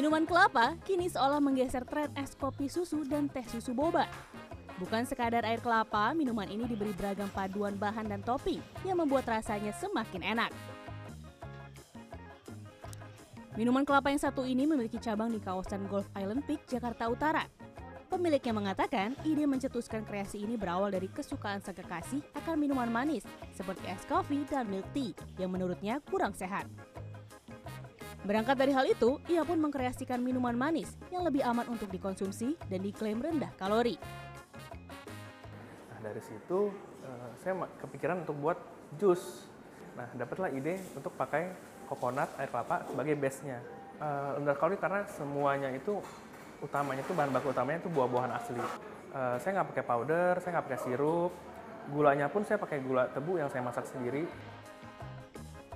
Minuman kelapa kini seolah menggeser tren es kopi susu dan teh susu boba. Bukan sekadar air kelapa, minuman ini diberi beragam paduan bahan dan topping yang membuat rasanya semakin enak. Minuman kelapa yang satu ini memiliki cabang di kawasan Golf Island Peak, Jakarta Utara. Pemiliknya mengatakan ide mencetuskan kreasi ini berawal dari kesukaan sang kekasih akan minuman manis seperti es kopi dan milk tea yang menurutnya kurang sehat. Berangkat dari hal itu, ia pun mengkreasikan minuman manis yang lebih aman untuk dikonsumsi dan diklaim rendah kalori. Nah, dari situ uh, saya kepikiran untuk buat jus. Nah, dapatlah ide untuk pakai coconut air kelapa sebagai base-nya. Uh, rendah kalori karena semuanya itu utamanya itu bahan baku utamanya itu buah-buahan asli. Uh, saya nggak pakai powder, saya nggak pakai sirup. Gulanya pun saya pakai gula tebu yang saya masak sendiri.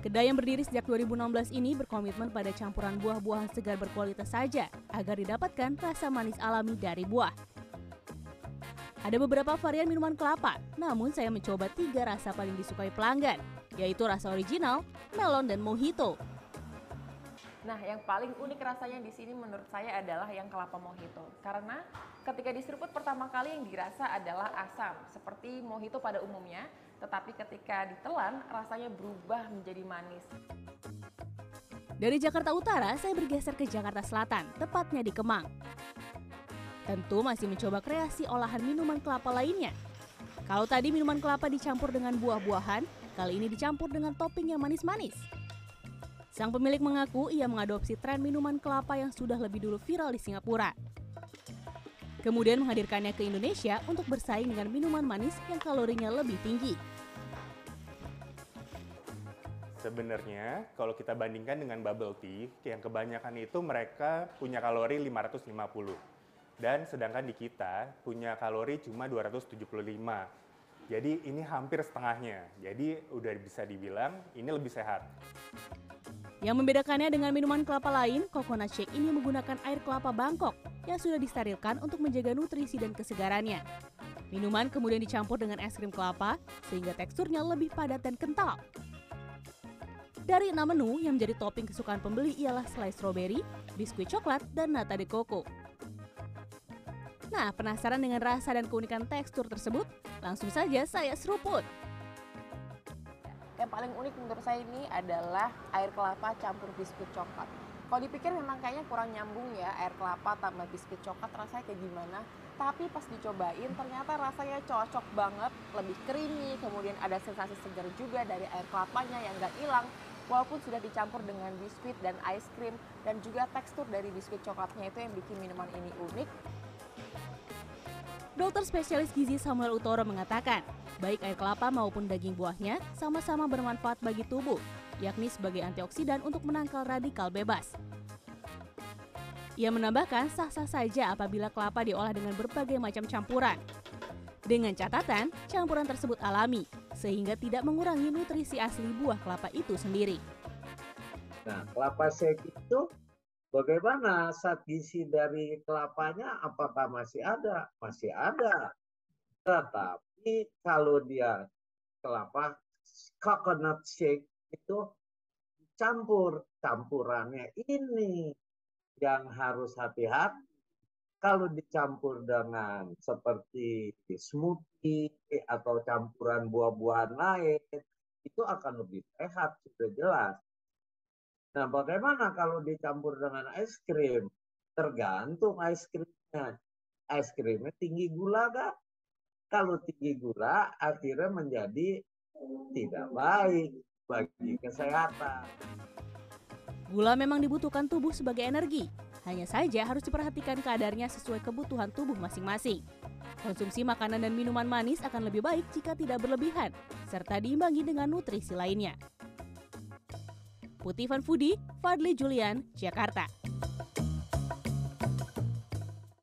Kedai yang berdiri sejak 2016 ini berkomitmen pada campuran buah-buahan segar berkualitas saja agar didapatkan rasa manis alami dari buah. Ada beberapa varian minuman kelapa, namun saya mencoba tiga rasa paling disukai pelanggan, yaitu rasa original, melon, dan mojito. Nah, yang paling unik rasanya di sini menurut saya adalah yang kelapa mojito. Karena ketika diseruput pertama kali yang dirasa adalah asam, seperti mojito pada umumnya, tetapi ketika ditelan rasanya berubah menjadi manis. Dari Jakarta Utara, saya bergeser ke Jakarta Selatan, tepatnya di Kemang. Tentu masih mencoba kreasi olahan minuman kelapa lainnya. Kalau tadi minuman kelapa dicampur dengan buah-buahan, kali ini dicampur dengan topping yang manis-manis. Sang pemilik mengaku ia mengadopsi tren minuman kelapa yang sudah lebih dulu viral di Singapura. Kemudian menghadirkannya ke Indonesia untuk bersaing dengan minuman manis yang kalorinya lebih tinggi. Sebenarnya kalau kita bandingkan dengan bubble tea, yang kebanyakan itu mereka punya kalori 550. Dan sedangkan di kita punya kalori cuma 275. Jadi ini hampir setengahnya. Jadi udah bisa dibilang ini lebih sehat. Yang membedakannya dengan minuman kelapa lain, coconut shake ini menggunakan air kelapa Bangkok yang sudah disterilkan untuk menjaga nutrisi dan kesegarannya. Minuman kemudian dicampur dengan es krim kelapa sehingga teksturnya lebih padat dan kental. Dari enam menu yang menjadi topping kesukaan pembeli ialah selai stroberi, biskuit coklat, dan nata de coco. Nah, penasaran dengan rasa dan keunikan tekstur tersebut? Langsung saja saya seruput. Yang paling unik menurut saya ini adalah air kelapa campur biskuit coklat. Kalau dipikir memang kayaknya kurang nyambung ya air kelapa tambah biskuit coklat rasanya kayak gimana. Tapi pas dicobain ternyata rasanya cocok banget, lebih creamy, kemudian ada sensasi segar juga dari air kelapanya yang gak hilang walaupun sudah dicampur dengan biskuit dan ice cream dan juga tekstur dari biskuit coklatnya itu yang bikin minuman ini unik. Dokter spesialis gizi Samuel Utoro mengatakan, baik air kelapa maupun daging buahnya sama-sama bermanfaat bagi tubuh, yakni sebagai antioksidan untuk menangkal radikal bebas. Ia menambahkan sah-sah saja apabila kelapa diolah dengan berbagai macam campuran. Dengan catatan, campuran tersebut alami, sehingga tidak mengurangi nutrisi asli buah kelapa itu sendiri. Nah, kelapa shake itu bagaimana zat gizi dari kelapanya apakah masih ada? Masih ada. Tetapi kalau dia kelapa coconut shake itu campur campurannya ini yang harus hati-hati kalau dicampur dengan seperti smoothie atau campuran buah-buahan lain, itu akan lebih sehat, sudah jelas. Nah, bagaimana kalau dicampur dengan es krim? Tergantung es krimnya. Es krimnya tinggi gula gak? Kalau tinggi gula, akhirnya menjadi tidak baik bagi kesehatan. Gula memang dibutuhkan tubuh sebagai energi, hanya saja harus diperhatikan kadarnya sesuai kebutuhan tubuh masing-masing. Konsumsi makanan dan minuman manis akan lebih baik jika tidak berlebihan, serta diimbangi dengan nutrisi lainnya. Putih Van Foodie, Fadli Julian, Jakarta.